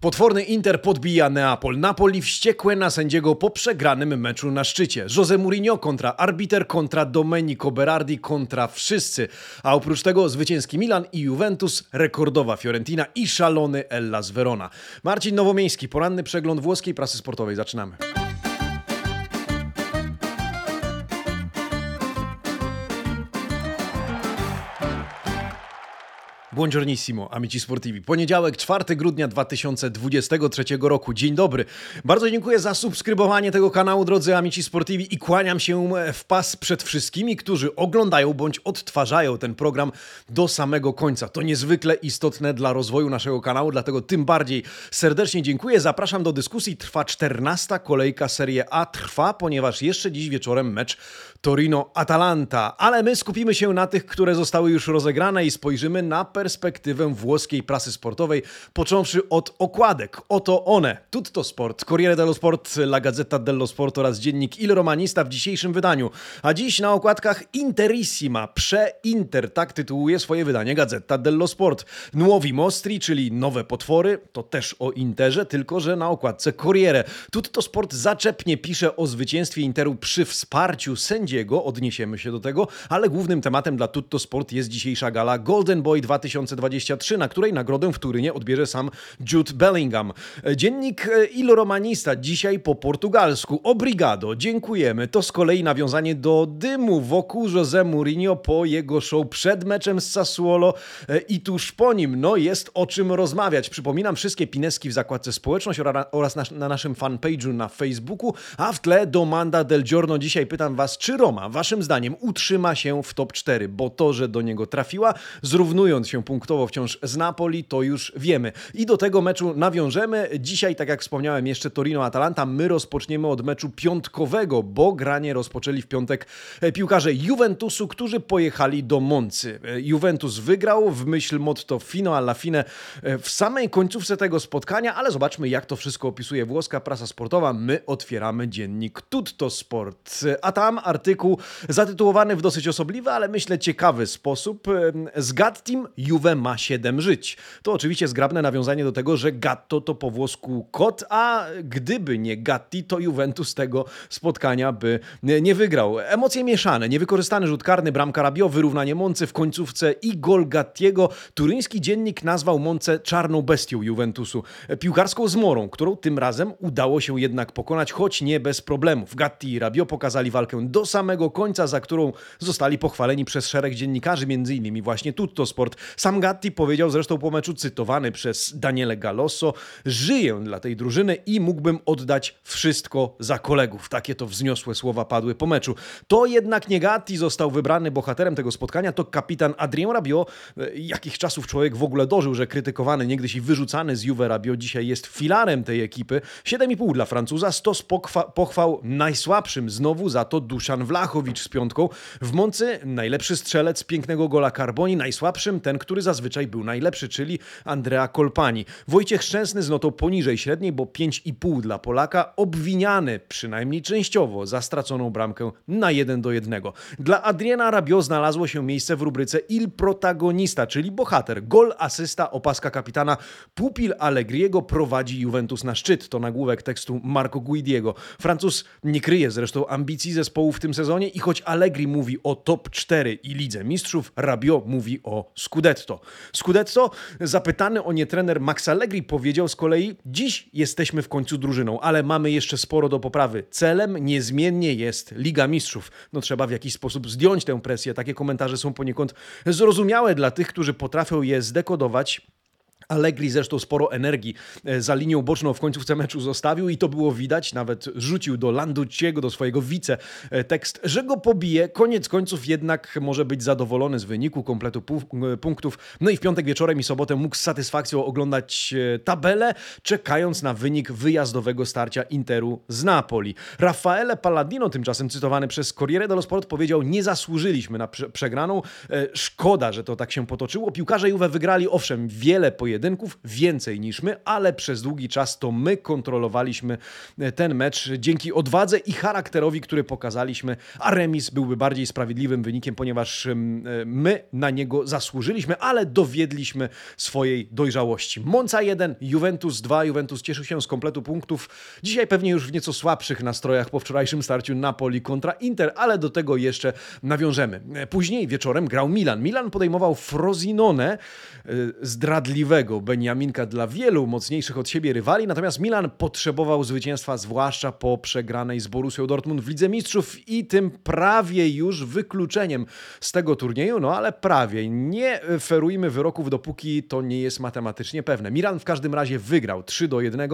Potworny Inter podbija Neapol. Napoli wściekłe na sędziego po przegranym meczu na szczycie. Jose Mourinho kontra arbiter, kontra Domenico Berardi, kontra wszyscy. A oprócz tego zwycięski Milan i Juventus, rekordowa Fiorentina i szalony Ellas Verona. Marcin Nowomiejski, poranny przegląd włoskiej prasy sportowej. Zaczynamy. Buongiornissimo, amici sportivi. Poniedziałek, 4 grudnia 2023 roku. Dzień dobry. Bardzo dziękuję za subskrybowanie tego kanału, drodzy amici sportivi i kłaniam się w pas przed wszystkimi, którzy oglądają bądź odtwarzają ten program do samego końca. To niezwykle istotne dla rozwoju naszego kanału, dlatego tym bardziej serdecznie dziękuję. Zapraszam do dyskusji. Trwa 14 kolejka Serie A. Trwa, ponieważ jeszcze dziś wieczorem mecz Torino-Atalanta. Ale my skupimy się na tych, które zostały już rozegrane i spojrzymy na perspektywę włoskiej prasy sportowej, począwszy od okładek. Oto one. Tutto Sport, Corriere dello Sport, La Gazzetta dello Sport oraz dziennik Il Romanista w dzisiejszym wydaniu. A dziś na okładkach Interissima, Prze-Inter, tak tytułuje swoje wydanie Gazzetta dello Sport. Nuovi Mostri, czyli nowe potwory, to też o Interze, tylko że na okładce Corriere. Tutto Sport zaczepnie pisze o zwycięstwie Interu przy wsparciu sędziego, odniesiemy się do tego, ale głównym tematem dla Tutto Sport jest dzisiejsza gala Golden Boy 2000 2023, na której nagrodę w Turynie odbierze sam Jude Bellingham. Dziennik Il Romanista dzisiaj po portugalsku. Obrigado, dziękujemy. To z kolei nawiązanie do dymu wokół José Mourinho po jego show przed meczem z Sassuolo i tuż po nim. No jest o czym rozmawiać. Przypominam wszystkie pineski w zakładce społeczność oraz na, na naszym fanpage'u na Facebooku, a w tle domanda del giorno. Dzisiaj pytam was, czy Roma waszym zdaniem utrzyma się w top 4, bo to, że do niego trafiła, zrównując się punktowo wciąż z Napoli, to już wiemy. I do tego meczu nawiążemy. Dzisiaj, tak jak wspomniałem, jeszcze Torino-Atalanta. My rozpoczniemy od meczu piątkowego, bo granie rozpoczęli w piątek piłkarze Juventusu, którzy pojechali do Moncy. Juventus wygrał w myśl motto fino alla fine w samej końcówce tego spotkania, ale zobaczmy, jak to wszystko opisuje włoska prasa sportowa. My otwieramy dziennik Tutto Sport. A tam artykuł zatytułowany w dosyć osobliwy, ale myślę ciekawy sposób. Z Gattim Juve ma 7 żyć. To oczywiście zgrabne nawiązanie do tego, że Gatto to po włosku kot, a gdyby nie Gatti, to Juventus tego spotkania by nie wygrał. Emocje mieszane, niewykorzystany rzut karny, bramka Rabio, wyrównanie Moncy w końcówce i gol Gattiego. Turyński dziennik nazwał Moncę czarną bestią Juventusu. Piłkarską zmorą, którą tym razem udało się jednak pokonać, choć nie bez problemów. Gatti i Rabio pokazali walkę do samego końca, za którą zostali pochwaleni przez szereg dziennikarzy, m.in. właśnie Tutto Sport. Sam Gatti powiedział zresztą po meczu, cytowany przez Daniele Galosso, żyję dla tej drużyny i mógłbym oddać wszystko za kolegów. Takie to wzniosłe słowa padły po meczu. To jednak nie Gatti został wybrany bohaterem tego spotkania, to kapitan Adrien Rabiot. Jakich czasów człowiek w ogóle dożył, że krytykowany, niegdyś i wyrzucany z Juve Rabiot dzisiaj jest filarem tej ekipy. 7,5 dla Francuza, 100 pochwał najsłabszym znowu za to Duszan Wlachowicz z piątką. W Moncy najlepszy strzelec pięknego gola Carboni, najsłabszym ten, który zazwyczaj był najlepszy, czyli Andrea Kolpani. Wojciech Szczęsny z notą poniżej średniej, bo 5,5 dla Polaka, obwiniany przynajmniej częściowo za straconą bramkę na 1 do 1. Dla Adriana Rabio znalazło się miejsce w rubryce Il Protagonista, czyli bohater. Gol, asysta, opaska kapitana. Pupil Allegriego prowadzi Juventus na szczyt. To nagłówek tekstu Marco Guidiego. Francuz nie kryje zresztą ambicji zespołu w tym sezonie i choć Allegri mówi o top 4 i Lidze Mistrzów, Rabio mówi o Scudetto. Scudetto. Scudetto, zapytany o nie trener Max Allegri, powiedział z kolei: Dziś jesteśmy w końcu drużyną, ale mamy jeszcze sporo do poprawy. Celem niezmiennie jest Liga Mistrzów. No trzeba w jakiś sposób zdjąć tę presję. Takie komentarze są poniekąd zrozumiałe dla tych, którzy potrafią je zdekodować Allegri zresztą sporo energii e, za linią boczną w końcówce meczu zostawił i to było widać, nawet rzucił do Landuciego, do swojego wice e, tekst, że go pobije. Koniec końców jednak może być zadowolony z wyniku, kompletu e, punktów. No i w piątek wieczorem i sobotę mógł z satysfakcją oglądać tabelę, czekając na wynik wyjazdowego starcia Interu z Napoli. Raffaele Palladino, tymczasem cytowany przez Corriere dello Sport, powiedział, nie zasłużyliśmy na przegraną. Szkoda, że to tak się potoczyło. Piłkarze Juve wygrali, owszem, wiele pojedynków, pojedynków, więcej niż my, ale przez długi czas to my kontrolowaliśmy e, ten mecz dzięki odwadze i charakterowi, który pokazaliśmy, a remis byłby bardziej sprawiedliwym wynikiem, ponieważ e, my na niego zasłużyliśmy, ale dowiedliśmy swojej dojrzałości. Monza 1, Juventus 2. Juventus cieszył się z kompletu punktów. Dzisiaj pewnie już w nieco słabszych nastrojach po wczorajszym starciu Napoli kontra Inter, ale do tego jeszcze nawiążemy. Później wieczorem grał Milan. Milan podejmował Frosinone, y, Beniaminka dla wielu mocniejszych od siebie rywali, natomiast Milan potrzebował zwycięstwa, zwłaszcza po przegranej z Borussią Dortmund w Lidze Mistrzów i tym prawie już wykluczeniem z tego turnieju, no ale prawie. Nie ferujmy wyroków, dopóki to nie jest matematycznie pewne. Milan w każdym razie wygrał 3 do 1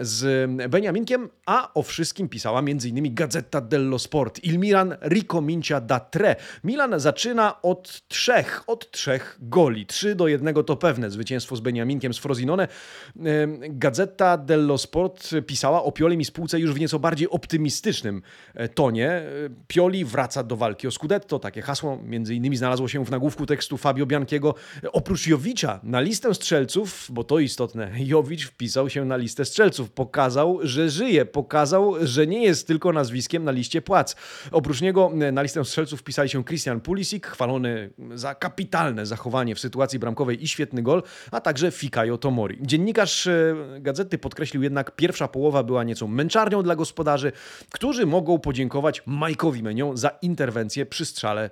z Beniaminkiem, a o wszystkim pisała m.in. Gazeta dello Sport. Il Milan ricomincia da tre. Milan zaczyna od trzech, od trzech goli. 3 do 1 to pewne zwycięstwo z Beniaminkiem z Frosinone. Gazeta dello Sport pisała o Pioli i spółce już w nieco bardziej optymistycznym e, tonie. E, Pioli wraca do walki o Scudetto. Takie hasło między innymi znalazło się w nagłówku tekstu Fabio Bianchiego. Oprócz Jowicza na listę strzelców, bo to istotne, Jowicz wpisał się na listę strzelców. Pokazał, że żyje. Pokazał, że nie jest tylko nazwiskiem na liście płac. Oprócz niego e, na listę strzelców wpisali się Christian Pulisic, chwalony za kapitalne zachowanie w sytuacji bramkowej i świetny gol, a także Fikayo Tomori. Dziennikarz e, gazety podkreślił jednak, pierwsza połowa była nieco męczarnią dla gospodarzy, którzy mogą podziękować Majkowi Menią za interwencję przy strzale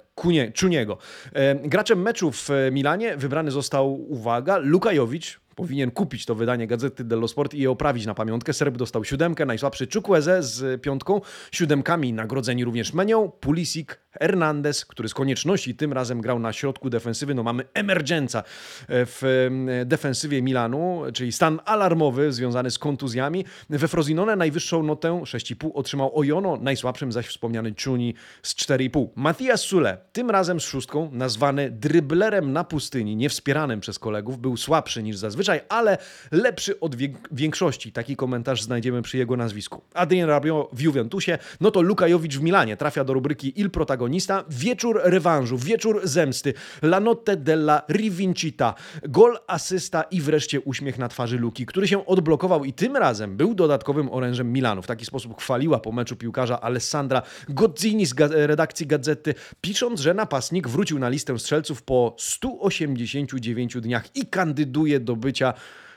Czuniego. E, graczem meczu w Milanie wybrany został, uwaga, Lukajowicz, powinien kupić to wydanie Gazety dello Sport i je oprawić na pamiątkę. Serb dostał siódemkę, najsłabszy Chukwueze z piątką, siódemkami nagrodzeni również Menią, Pulisic, Hernandez, który z konieczności tym razem grał na środku defensywy. No mamy emergenca w defensywie Milanu, czyli stan alarmowy związany z kontuzjami. We Frosinone najwyższą notę 6,5 otrzymał Ojono, najsłabszym zaś wspomniany Czuni z 4,5. Matias Sule, tym razem z szóstką, nazwany dryblerem na pustyni, niewspieranym przez kolegów, był słabszy niż zazwyczaj, ale lepszy od większości. Taki komentarz znajdziemy przy jego nazwisku. Adrien Rabiot w Juventusie, no to Lukajowicz w Milanie trafia do rubryki Il Protagonista wieczór rewanżu, wieczór zemsty, la notte della rivincita, gol, asysta i wreszcie uśmiech na twarzy Luki, który się odblokował i tym razem był dodatkowym orężem Milanu. W taki sposób chwaliła po meczu piłkarza Alessandra Gozzini z redakcji Gazety, pisząc, że napastnik wrócił na listę strzelców po 189 dniach i kandyduje do bycia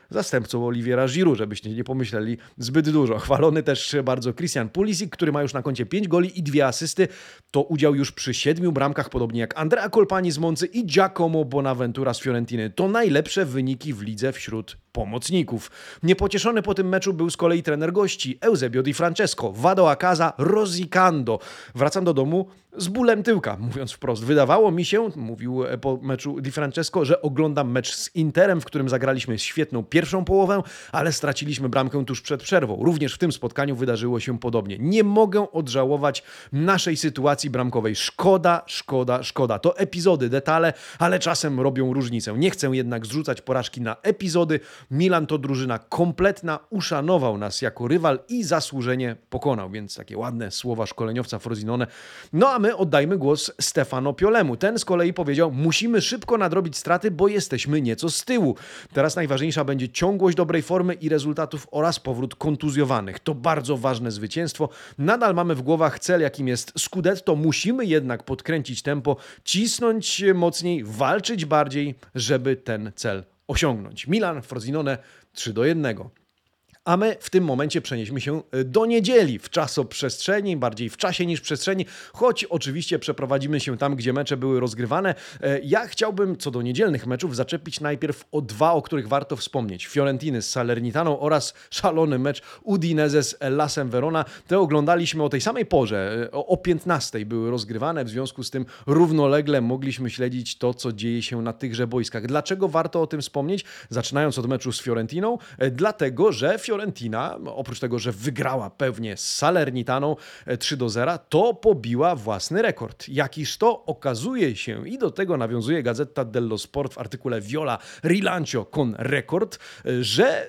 zastępcą Oliwiera Giroud, żebyście nie pomyśleli zbyt dużo. Chwalony też bardzo Christian Pulisic, który ma już na koncie 5 goli i dwie asysty. To udział już przy siedmiu bramkach, podobnie jak Andrea Colpani z Moncy i Giacomo Bonaventura z Fiorentiny. To najlepsze wyniki w lidze wśród pomocników. Niepocieszony po tym meczu był z kolei trener gości Eusebio Di Francesco, Vado a casa rosicando. Wracam do domu z bólem tyłka, mówiąc wprost. Wydawało mi się, mówił po meczu Di Francesco, że oglądam mecz z Interem, w którym zagraliśmy świetną pierwszą połowę, ale straciliśmy bramkę tuż przed przerwą. Również w tym spotkaniu wydarzyło się podobnie. Nie mogę odżałować naszej sytuacji bramkowej. Szkoda, szkoda, szkoda. To epizody, detale, ale czasem robią różnicę. Nie chcę jednak zrzucać porażki na epizody, Milan to drużyna kompletna, uszanował nas jako rywal i zasłużenie pokonał, więc takie ładne słowa szkoleniowca Frozinone. No a my oddajmy głos Stefano Piolemu. Ten z kolei powiedział, musimy szybko nadrobić straty, bo jesteśmy nieco z tyłu. Teraz najważniejsza będzie ciągłość dobrej formy i rezultatów oraz powrót kontuzjowanych. To bardzo ważne zwycięstwo. Nadal mamy w głowach cel, jakim jest Scudetto. Musimy jednak podkręcić tempo, cisnąć mocniej, walczyć bardziej, żeby ten cel osiągnąć. Milan, Frosinone 3 do 1. A my w tym momencie przenieśmy się e, do niedzieli w czasoprzestrzeni, bardziej w czasie niż przestrzeni, choć oczywiście przeprowadzimy się tam, gdzie mecze były rozgrywane. E, ja chciałbym co do niedzielnych meczów zaczepić najpierw o dwa, o których warto wspomnieć. Fiorentiny z Salernitaną oraz szalony mecz Udinese z Lasem Verona. Te oglądaliśmy o tej samej porze, e, o 15 były rozgrywane, w związku z tym równolegle mogliśmy śledzić to, co dzieje się na tychże boiskach. Dlaczego warto o tym wspomnieć? Zaczynając od meczu z Fiorentiną, dlatego, że Fiorentina, oprócz tego, że wygrała pewnie z Salernitaną 3 do 0, to pobiła własny rekord. Jakiż to okazuje się i do tego nawiązuje Gazeta dello Sport w artykule Viola Rilancio con rekord, że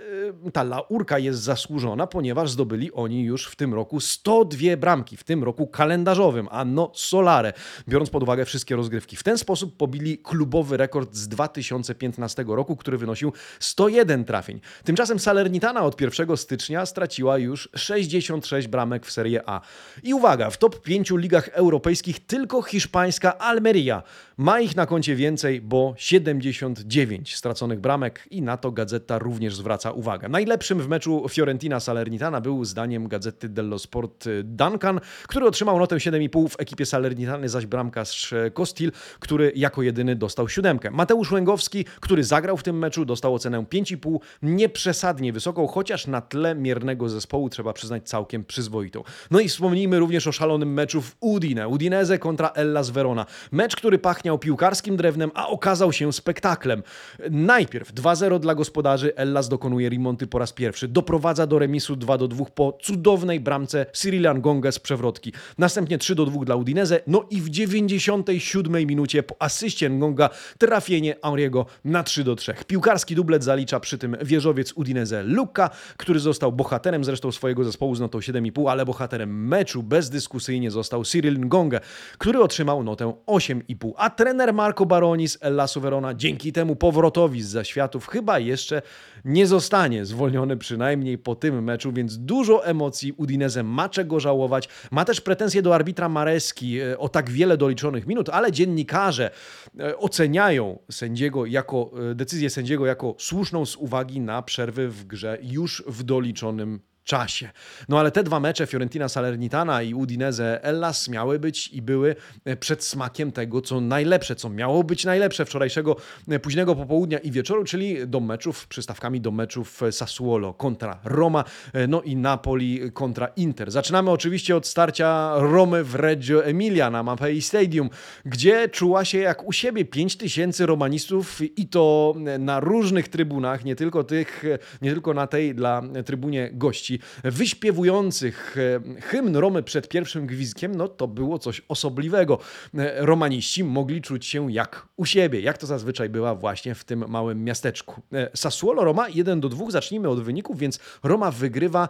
ta laurka jest zasłużona, ponieważ zdobyli oni już w tym roku 102 bramki, w tym roku kalendarzowym, anno solare, biorąc pod uwagę wszystkie rozgrywki. W ten sposób pobili klubowy rekord z 2015 roku, który wynosił 101 trafień. Tymczasem Salernitana od 1 stycznia straciła już 66 bramek w Serie A. I uwaga, w top 5 ligach europejskich tylko hiszpańska Almeria ma ich na koncie więcej, bo 79 straconych bramek i na to gazeta również zwraca uwagę. Najlepszym w meczu Fiorentina-Salernitana był zdaniem gazety dello Sport Duncan, który otrzymał notę 7,5 w ekipie Salernitany, zaś bramkarz Kostil, który jako jedyny dostał siódemkę. Mateusz Łęgowski, który zagrał w tym meczu, dostał ocenę 5,5, nieprzesadnie wysoką, chociaż na tle miernego zespołu trzeba przyznać całkiem przyzwoitą. No i wspomnijmy również o szalonym meczu w Udine. Udinese kontra Ellas Verona. Mecz, który pachniał piłkarskim drewnem, a okazał się spektaklem. Najpierw 2-0 dla gospodarzy, Ellas dokonuje remonty po raz pierwszy. Doprowadza do remisu 2-2 po cudownej bramce Cyrilian Gonga z przewrotki. Następnie 3-2 dla Udinese, no i w 97 minucie po asyście Ngonga trafienie Henriego na 3-3. Piłkarski dublet zalicza przy tym wieżowiec Udinese Luka, który został bohaterem zresztą swojego zespołu z notą 7,5, ale bohaterem meczu bezdyskusyjnie został Cyril Ngonga, który otrzymał notę 8,5. A trener Marco Baroni z Ellasu Verona dzięki temu powrotowi z zaświatów chyba jeszcze nie zostanie zwolniony przynajmniej po tym meczu, więc dużo emocji Udinese ma czego żałować. Ma też pretensje do arbitra Mareski e, o tak wiele doliczonych minut, ale dziennikarze e, oceniają sędziego jako, e, decyzję sędziego jako słuszną z uwagi na przerwy w grze już w doliczonym czasie. No ale te dwa mecze, Fiorentina Salernitana i Udinese Ellas, miały być i były e, przed smakiem tego, co najlepsze, co miało być najlepsze wczorajszego e, późnego popołudnia i wieczoru, czyli do meczów, przystawkami do meczów e, Sassuolo kontra Roma, no i Napoli kontra Inter. Zaczynamy oczywiście od starcia Romy w Reggio Emilia na Mapei Stadium, gdzie czuła się jak u siebie 5 tysięcy romanistów i to na różnych trybunach, nie tylko tych, nie tylko na tej dla trybunie gości wyśpiewujących e, hymn Romy przed pierwszym gwizdkiem, no to było coś osobliwego. E, romaniści mogli czuć się jak u siebie, jak to zazwyczaj bywa właśnie w tym małym miasteczku. E, Sassuolo Roma 1 do 2, zacznijmy od wyników, więc Roma wygrywa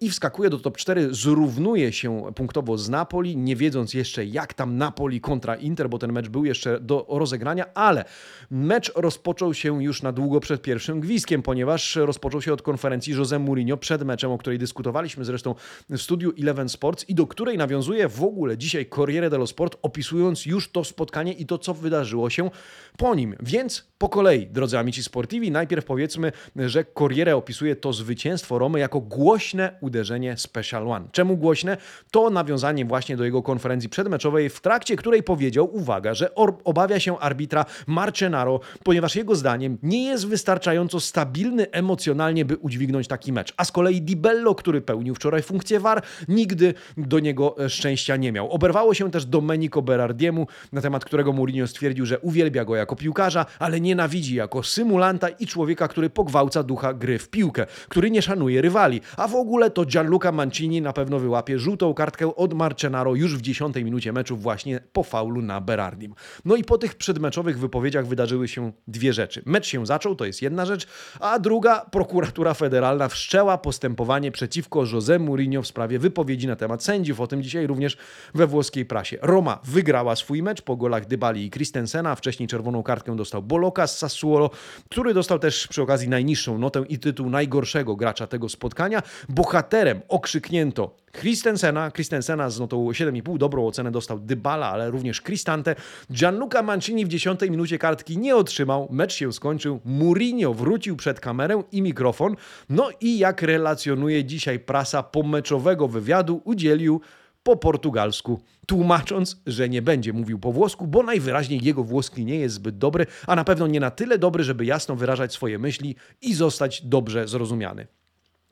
i wskakuje do top 4, zrównuje się punktowo z Napoli, nie wiedząc jeszcze jak tam Napoli kontra Inter, bo ten mecz był jeszcze do rozegrania, ale mecz rozpoczął się już na długo przed pierwszym gwizdkiem, ponieważ rozpoczął się od konferencji Jose Mourinho przed meczem, o której dyskutowaliśmy zresztą w studiu Eleven Sports i do której nawiązuje w ogóle dzisiaj Corriere dello Sport, opisując już to spotkanie i to, co wydarzyło się po nim. Więc po kolei, drodzy amici sportivi, najpierw powiedzmy, że Corriere opisuje to zwycięstwo Romy jako głośne uderzenie Special One. Czemu głośne? To nawiązanie właśnie do jego konferencji przedmeczowej, w trakcie której powiedział, uwaga, że obawia się arbitra Marcenaro, ponieważ jego zdaniem nie jest wystarczająco stabilny emocjonalnie, by udźwignąć taki mecz. A z kolei Di Bello, który pełnił wczoraj funkcję VAR, nigdy do niego e, szczęścia nie miał. Oberwało się też Domenico Berardiemu, na temat którego Mourinho stwierdził, że uwielbia go jako piłkarza, ale nienawidzi jako symulanta i człowieka, który pogwałca ducha gry w piłkę, który nie szanuje rywali. A w ogóle to Gianluca Mancini na pewno wyłapie żółtą kartkę od Marcenaro już w dziesiątej minucie meczu właśnie po faulu na Berardim. No i po tych przedmeczowych wypowiedziach wydarzyły się dwie rzeczy. Mecz się zaczął, to jest jedna rzecz, a druga, prokuratura federalna wszczęła postępowanie przeciwko José Mourinho w sprawie wypowiedzi na temat sędziów. O tym dzisiaj również we włoskiej prasie. Roma wygrała swój mecz po golach Dybali i Christensena. Wcześniej czerwoną kartkę dostał Boloka z Sassuolo, który dostał też przy okazji najniższą notę i tytuł najgorszego gracza tego spotkania. Bohaterem okrzyknięto Christensena, Christensena z notą 7,5, dobrą ocenę dostał Dybala, ale również Cristante. Gianluca Mancini w 10 minucie kartki nie otrzymał, mecz się skończył, Mourinho wrócił przed kamerę i mikrofon, no i jak relacjonuje dzisiaj prasa pomeczowego wywiadu, udzielił po portugalsku, tłumacząc, że nie będzie mówił po włosku, bo najwyraźniej jego włoski nie jest zbyt dobry, a na pewno nie na tyle dobry, żeby jasno wyrażać swoje myśli i zostać dobrze zrozumiany.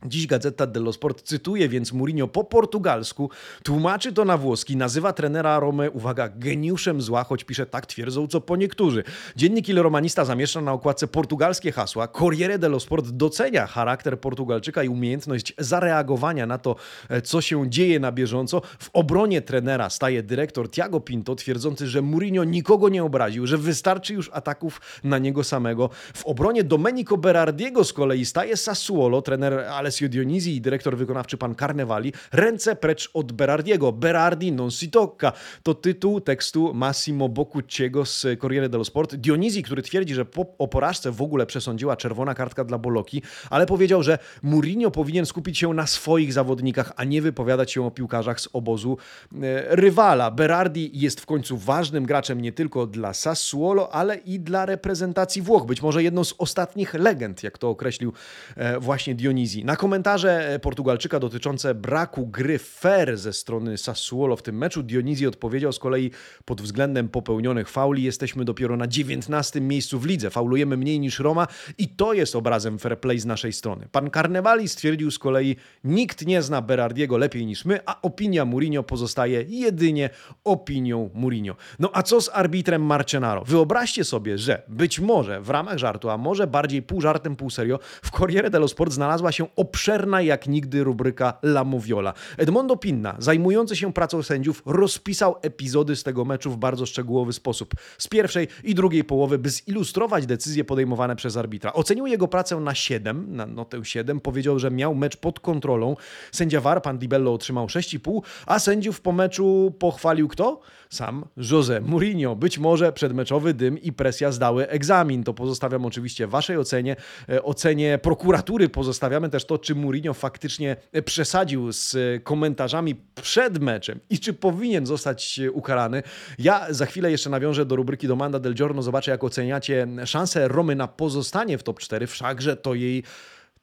Dziś Gazeta dello Sport cytuje więc Mourinho po portugalsku, tłumaczy to na włoski, nazywa trenera Rome, uwaga, geniuszem zła, choć pisze tak twierdzą co po niektórzy. Dziennik Il Romanista zamieszcza na okładce portugalskie hasła. Corriere dello Sport docenia charakter Portugalczyka i umiejętność zareagowania na to, e, co się dzieje na bieżąco. W obronie trenera staje dyrektor Tiago Pinto, twierdzący, że Mourinho nikogo nie obraził, że wystarczy już ataków na niego samego. W obronie Domenico Berardiego z kolei staje Sassuolo, trener Alessio Dionisi i dyrektor wykonawczy pan Carnevali, ręce precz od Berardiego. Berardi non si tocca. To tytuł tekstu Massimo Boccucciego z Corriere dello Sport. Dionisi, który twierdzi, że po, o porażce w ogóle przesądziła czerwona kartka dla Boloki, ale powiedział, że Mourinho powinien skupić się na swoich zawodnikach, a nie wypowiadać się o piłkarzach z obozu e, rywala. Berardi jest w końcu ważnym graczem nie tylko dla Sassuolo, ale i dla reprezentacji Włoch. Być może jedną z ostatnich legend, jak to określił e, właśnie Dionisi. Na komentarze e, Portugalczyka dotyczące braku gry fair ze strony Sassuolo w tym meczu Dionizji odpowiedział z kolei pod względem popełnionych fauli jesteśmy dopiero na 19 miejscu w lidze. Faulujemy mniej niż Roma i to jest obrazem fair play z naszej strony. Pan Carnevali stwierdził z kolei nikt nie zna Berardiego lepiej niż my, a opinia Mourinho pozostaje jedynie opinią Mourinho. No a co z arbitrem Marcenaro? Wyobraźcie sobie, że być może w ramach żartu, a może bardziej pół żartem, pół serio, w Corriere dello Sport znalazła się obszerna jak nigdy rubryka La Moviola. Edmondo Pinna, zajmujący się pracą sędziów, rozpisał epizody z tego meczu w bardzo szczegółowy sposób. Z pierwszej i drugiej połowy, by zilustrować decyzje podejmowane przez arbitra. Ocenił jego pracę na 7, na notę 7. Powiedział, że miał mecz pod kontrolą. Sędzia VAR, pan otrzymał 6,5, a sędziów po meczu pochwalił kto? Sam José Mourinho. Być może przedmeczowy dym i presja zdały egzamin. To pozostawiam oczywiście waszej ocenie. E, ocenie prokuratury pozostawiamy też to, czy Mourinho faktycznie przesadził z komentarzami przed meczem i czy powinien zostać ukarany. Ja za chwilę jeszcze nawiążę do rubryki Domanda del Giorno, zobaczę jak oceniacie szansę Romy na pozostanie w top 4, wszakże to jej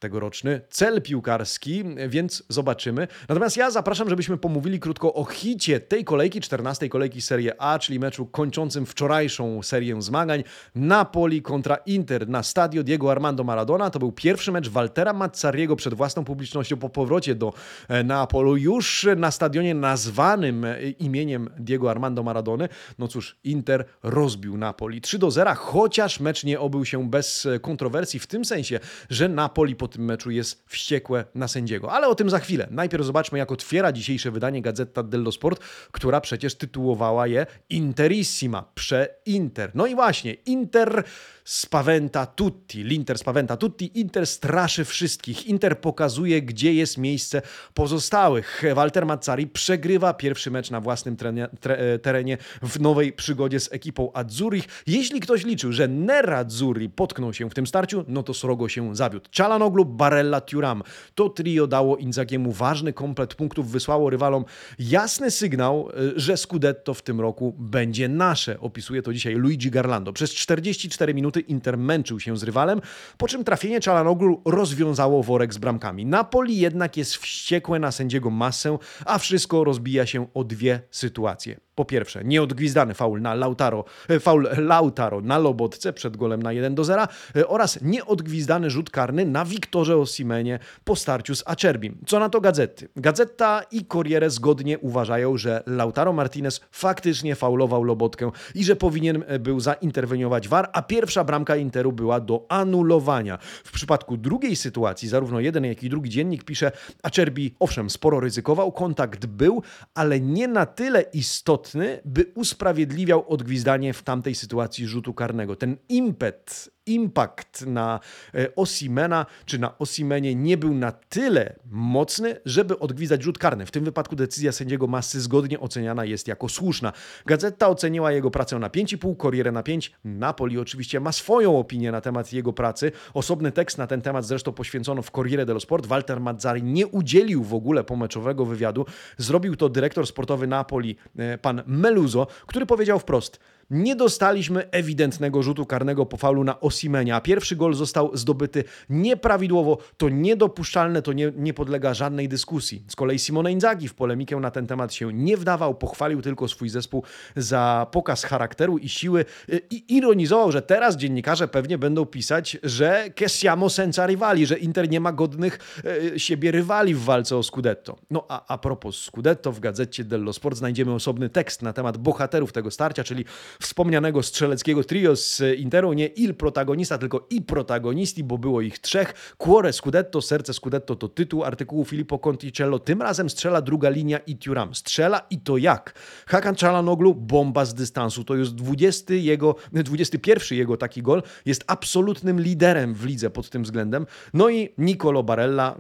tegoroczny cel piłkarski, więc zobaczymy. Natomiast ja zapraszam, żebyśmy pomówili krótko o hicie tej kolejki, 14 kolejki Serie A, czyli meczu kończącym wczorajszą serię zmagań Napoli kontra Inter na stadio Diego Armando Maradona. To był pierwszy mecz Waltera Mazzariego przed własną publicznością po powrocie do e, Neapolu, już na stadionie nazwanym e, imieniem Diego Armando Maradony. No cóż, Inter rozbił Napoli 3 do 0, chociaż mecz nie obył się bez e, kontrowersji w tym sensie, że Napoli po tym meczu jest wściekłe na sędziego. Ale o tym za chwilę. Najpierw zobaczmy, jak otwiera dzisiejsze wydanie Gazeta dello Sport, która przecież tytułowała je Interissima, prze-Inter. No i właśnie, Inter spaventa tutti, l'Inter spaventa tutti, Inter straszy wszystkich, Inter pokazuje, gdzie jest miejsce pozostałych. Walter Mazzari przegrywa pierwszy mecz na własnym trenie, tre, terenie w nowej przygodzie z ekipą Azzurich. Jeśli ktoś liczył, że Nerazzurri potknął się w tym starciu, no to srogo się zawiódł. Cialanoglu, Barella, Turam. To trio dało Inzagiemu ważny komplet punktów, wysłało rywalom jasny sygnał, e, że Scudetto w tym roku będzie nasze. Opisuje to dzisiaj Luigi Garlando. Przez 44 minuty Inter męczył się z rywalem, po czym trafienie Czalanoglu rozwiązało worek z bramkami. Napoli jednak jest wściekłe na sędziego Massę, a wszystko rozbija się o dwie sytuacje. Po pierwsze, nieodgwizdany faul na Lautaro, e, faul Lautaro na Lobotce przed golem na 1 do 0 e, oraz nieodgwizdany rzut karny na Wiktorze Osimenie po starciu z Acerbim. Co na to gazety? Gazeta i Corriere zgodnie uważają, że Lautaro Martinez faktycznie faulował Lobotkę i że powinien e, był zainterweniować VAR, a pierwsza bramka Interu była do anulowania. W przypadku drugiej sytuacji zarówno jeden, jak i drugi dziennik pisze, Acerbi owszem sporo ryzykował, kontakt był, ale nie na tyle istotny, istotny, by usprawiedliwiał odgwizdanie w tamtej sytuacji rzutu karnego. Ten impet impact na e, Osimena czy na Osimenie nie był na tyle mocny, żeby odgwizdać rzut karny. W tym wypadku decyzja sędziego Masy zgodnie oceniana jest jako słuszna. Gazeta oceniła jego pracę na 5,5, Corriere na 5. Napoli oczywiście ma swoją opinię na temat jego pracy. Osobny tekst na ten temat zresztą poświęcono w Corriere dello Sport. Walter Mazzari nie udzielił w ogóle pomeczowego wywiadu. Zrobił to dyrektor sportowy Napoli, e, pan Meluzo, który powiedział wprost – nie dostaliśmy ewidentnego rzutu karnego po faulu na Osimenia, pierwszy gol został zdobyty nieprawidłowo. To niedopuszczalne, to nie, nie podlega żadnej dyskusji. Z kolei Simone Inzaghi w polemikę na ten temat się nie wdawał, pochwalił tylko swój zespół za pokaz charakteru i siły i ironizował, że teraz dziennikarze pewnie będą pisać, że che siamo senza rivali, że Inter nie ma godnych e, siebie rywali w walce o Scudetto. No a a propos Scudetto, w gazecie dello Sport znajdziemy osobny tekst na temat bohaterów tego starcia, czyli wspomnianego strzeleckiego trio z Interu, nie il protagonista, tylko i protagonisti, bo było ich trzech. Cuore Scudetto, serce Scudetto to tytuł artykułu Filippo Conticello. Tym razem strzela druga linia i Turam. Strzela i to jak? Hakan Çalhanoğlu, bomba z dystansu. To już 20 jego, 21 jego taki gol. Jest absolutnym liderem w lidze pod tym względem. No i Nicolo Barella,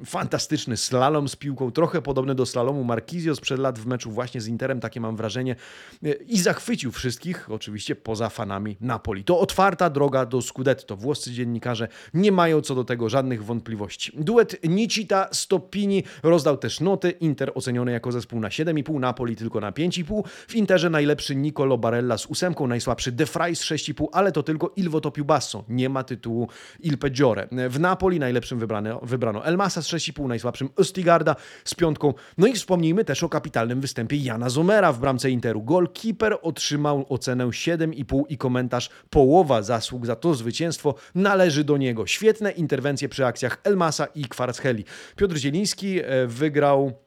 e, fantastyczny slalom z piłką, trochę podobny do slalomu Marquisio sprzed lat w meczu właśnie z Interem, takie mam wrażenie. E, I zachwycił wszystkich, oczywiście poza fanami Napoli. To otwarta droga do Scudetto. Włoscy dziennikarze nie mają co do tego żadnych wątpliwości. Duet Nicita Stoppini rozdał też noty. Inter oceniony jako zespół na 7,5, Napoli tylko na 5,5. W Interze najlepszy Nicolo Barella z ósemką, najsłabszy De Frey z 6,5, ale to tylko Il Voto Basso. Nie ma tytułu Il Peggiore. W Napoli najlepszym wybrano, wybrano Elmasa z 6,5, najsłabszym Ostigarda z piątką. No i wspomnijmy też o kapitalnym występie Jana Zomera w bramce Interu. Golkeeper otrzymał ocenę 7,5 i komentarz połowa zasług za to zwycięstwo należy do niego. Świetne interwencje przy akcjach Elmasa i Kwarcheli. Piotr Zieliński e, wygrał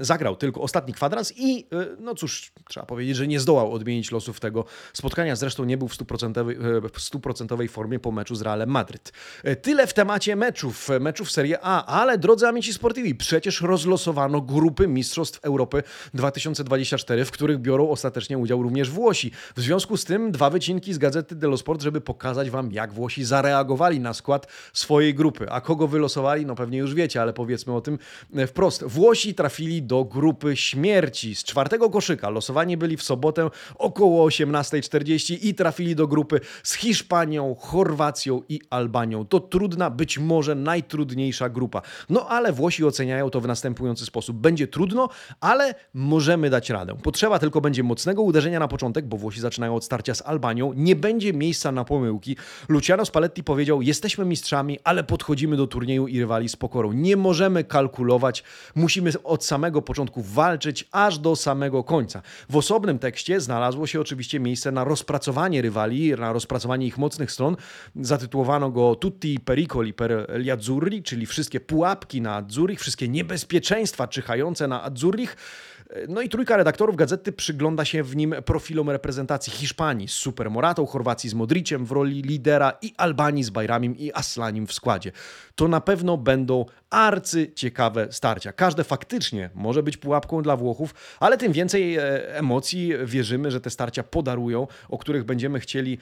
zagrał tylko ostatni kwadrans i e, no cóż, trzeba powiedzieć, że nie zdołał odmienić losów tego spotkania. Zresztą nie był w stuprocentowej, w stuprocentowej formie po meczu z Realem Madryt. E, tyle w temacie meczów, meczów Serie A, ale drodzy amici sportivi, przecież rozlosowano grupy Mistrzostw Europy 2024, w których biorą ostatecznie udział również Włosi. W związku z tym dwa wycinki z gazety dello Sport, żeby pokazać wam, jak Włosi zareagowali na skład swojej grupy. A kogo wylosowali, no pewnie już wiecie, ale powiedzmy o tym e, wprost. Włosi trafili do grupy śmierci. Z czwartego koszyka losowani byli w sobotę około 18.40 i trafili do grupy z Hiszpanią, Chorwacją i Albanią. To trudna, być może najtrudniejsza grupa. No ale Włosi oceniają to w następujący sposób. Będzie trudno, ale możemy dać radę. Potrzeba tylko będzie mocnego uderzenia na początek, bo Włosi zaczynają od starcia z Albanią. Nie będzie miejsca na pomyłki. Luciano Spalletti powiedział: Jesteśmy mistrzami, ale podchodzimy do turnieju i rywali z pokorą. Nie możemy kalkulować, musimy od samego początku walczyć aż do samego końca. W osobnym tekście znalazło się oczywiście miejsce na rozpracowanie rywali, na rozpracowanie ich mocnych stron. Zatytułowano go Tutti pericoli per azzurri, czyli wszystkie pułapki na azzurrich, wszystkie niebezpieczeństwa czyhające na azzurrich. No i trójka redaktorów gazety przygląda się w nim profilom reprezentacji Hiszpanii z Super Moratą, Chorwacji z Modriciem w roli lidera i Albanii z Bajramim i Aslanim w składzie. To na pewno będą arcy ciekawe starcia. Każde faktycznie może być pułapką dla Włochów, ale tym więcej e, emocji wierzymy, że te starcia podarują, o których będziemy chcieli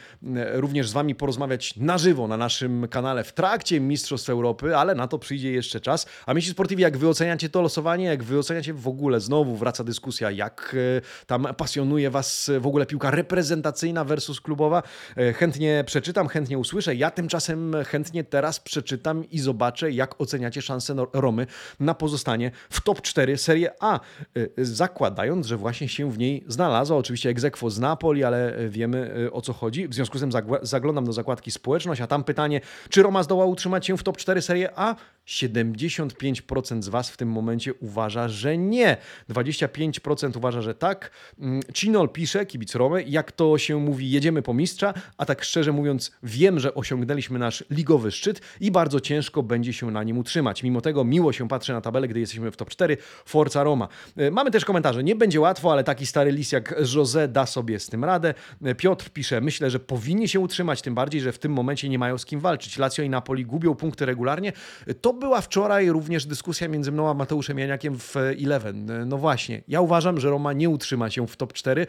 również z Wami porozmawiać na żywo na naszym kanale w trakcie Mistrzostw Europy, ale na to przyjdzie jeszcze czas. A myśli sportivi, jak wy oceniacie to losowanie, jak wy oceniacie w ogóle, znowu wraca dyskusja, jak e, tam pasjonuje Was w ogóle piłka reprezentacyjna versus klubowa. E, chętnie przeczytam, chętnie usłyszę. Ja tymczasem chętnie teraz przeczytam i zobaczę, jak oceniacie szansę Romy na pozostanie w top 4 Serie A, y, zakładając, że właśnie się w niej znalazła. Oczywiście egzekwo z Napoli, ale wiemy o co chodzi. W związku z tym zaglądam do zakładki społeczność, a tam pytanie, czy Roma zdoła utrzymać się w top 4 Serie A? 75% z Was w tym momencie uważa, że nie. 25% uważa, że tak. Mm, Cinol pisze, kibic Romy, jak to się mówi, jedziemy po mistrza, a tak szczerze mówiąc, wiem, że osiągnęliśmy nasz ligowy szczyt i bardzo ciężko będzie się na nim utrzymać. Mimo tego miło się patrzy na tabelę, gdy jesteśmy w top 4. Forza Roma. E, mamy też komentarze. Nie będzie łatwo, ale taki stary lis jak José da sobie z tym radę. E, Piotr pisze, myślę, że powinni się utrzymać, tym bardziej, że w tym momencie nie mają z kim walczyć. Lazio i Napoli gubią punkty regularnie. E, to była wczoraj również dyskusja między mną a Mateuszem Janiakiem w Eleven. No właśnie, ja uważam, że Roma nie utrzyma się w top 4.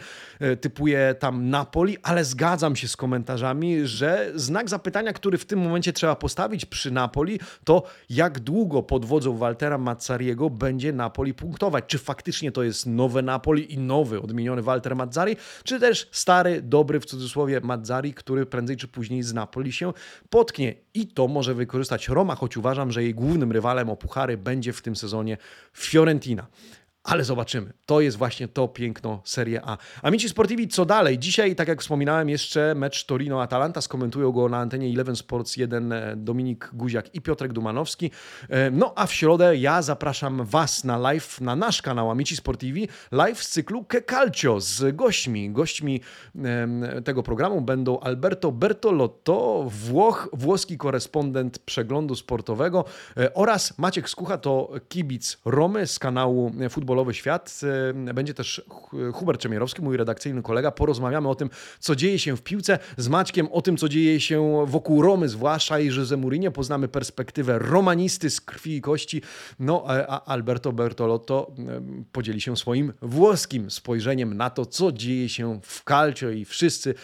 Typuję tam Napoli, ale zgadzam się z komentarzami, że znak zapytania, który w tym momencie trzeba postawić przy Napoli, to jak długo pod wodzą Waltera Mazzariego będzie Napoli punktować. Czy faktycznie to jest nowe Napoli i nowy, odmieniony Walter Mazzari, czy też stary, dobry w cudzysłowie Mazzari, który prędzej czy później z Napoli się potknie. I to może wykorzystać Roma, choć uważam, że jej głównym rywalem o puchary będzie w tym sezonie Fiorentina. Ale zobaczymy. To jest właśnie to piękno Serie A. Amici Sportivi, co dalej? Dzisiaj, tak jak wspominałem, jeszcze mecz Torino-Atalanta. Skomentują go na antenie Eleven Sports 1 e, Dominik Guziak i Piotrek Dumanowski. E, no a w środę ja zapraszam Was na live, na nasz kanał Amici Sportivi, live z cyklu Ke Calcio z gośćmi. Gośćmi tego programu będą Alberto Bertolotto, Włoch, włoski korespondent przeglądu sportowego e, oraz Maciek Skucha, to kibic Romy z kanału Futbol futbolowy świat. E, będzie też Hubert Czemierowski, mój redakcyjny kolega. Porozmawiamy o tym, co dzieje się w piłce z Maćkiem, o tym, co dzieje się wokół Romy, zwłaszcza i Jose Mourinho. Poznamy perspektywę romanisty z krwi i kości. No, a Alberto Bertolotto podzieli się swoim włoskim spojrzeniem na to, co dzieje się w Calcio i wszyscy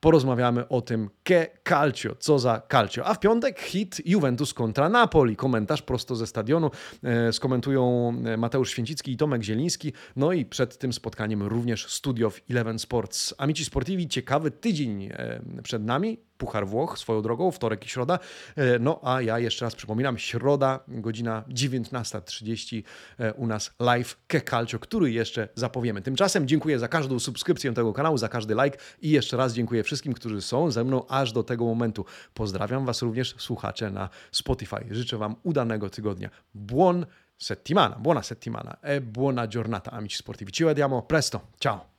porozmawiamy o tym Ke Calcio, co za Calcio. A w piątek hit Juventus kontra Napoli. Komentarz prosto ze stadionu. E, skomentują e, Mateusz Święcicki i Tomek Zieliński. No i przed tym spotkaniem również studio Eleven Sports. Amici Sportivi, ciekawy tydzień e, przed nami. Puchar Włoch swoją drogą, wtorek i środa. E, no a ja jeszcze raz przypominam, środa, godzina 19.30 e, u nas live Ke Calcio, który jeszcze zapowiemy. Tymczasem dziękuję za każdą subskrypcję tego kanału, za każdy like i jeszcze raz dziękuję wszystkim, którzy są ze mną aż do tego momentu. Pozdrawiam Was również słuchacze na Spotify. Życzę Wam udanego tygodnia. Buon settimana, buona settimana e buona giornata amici sportivi. Ci vediamo presto. Ciao.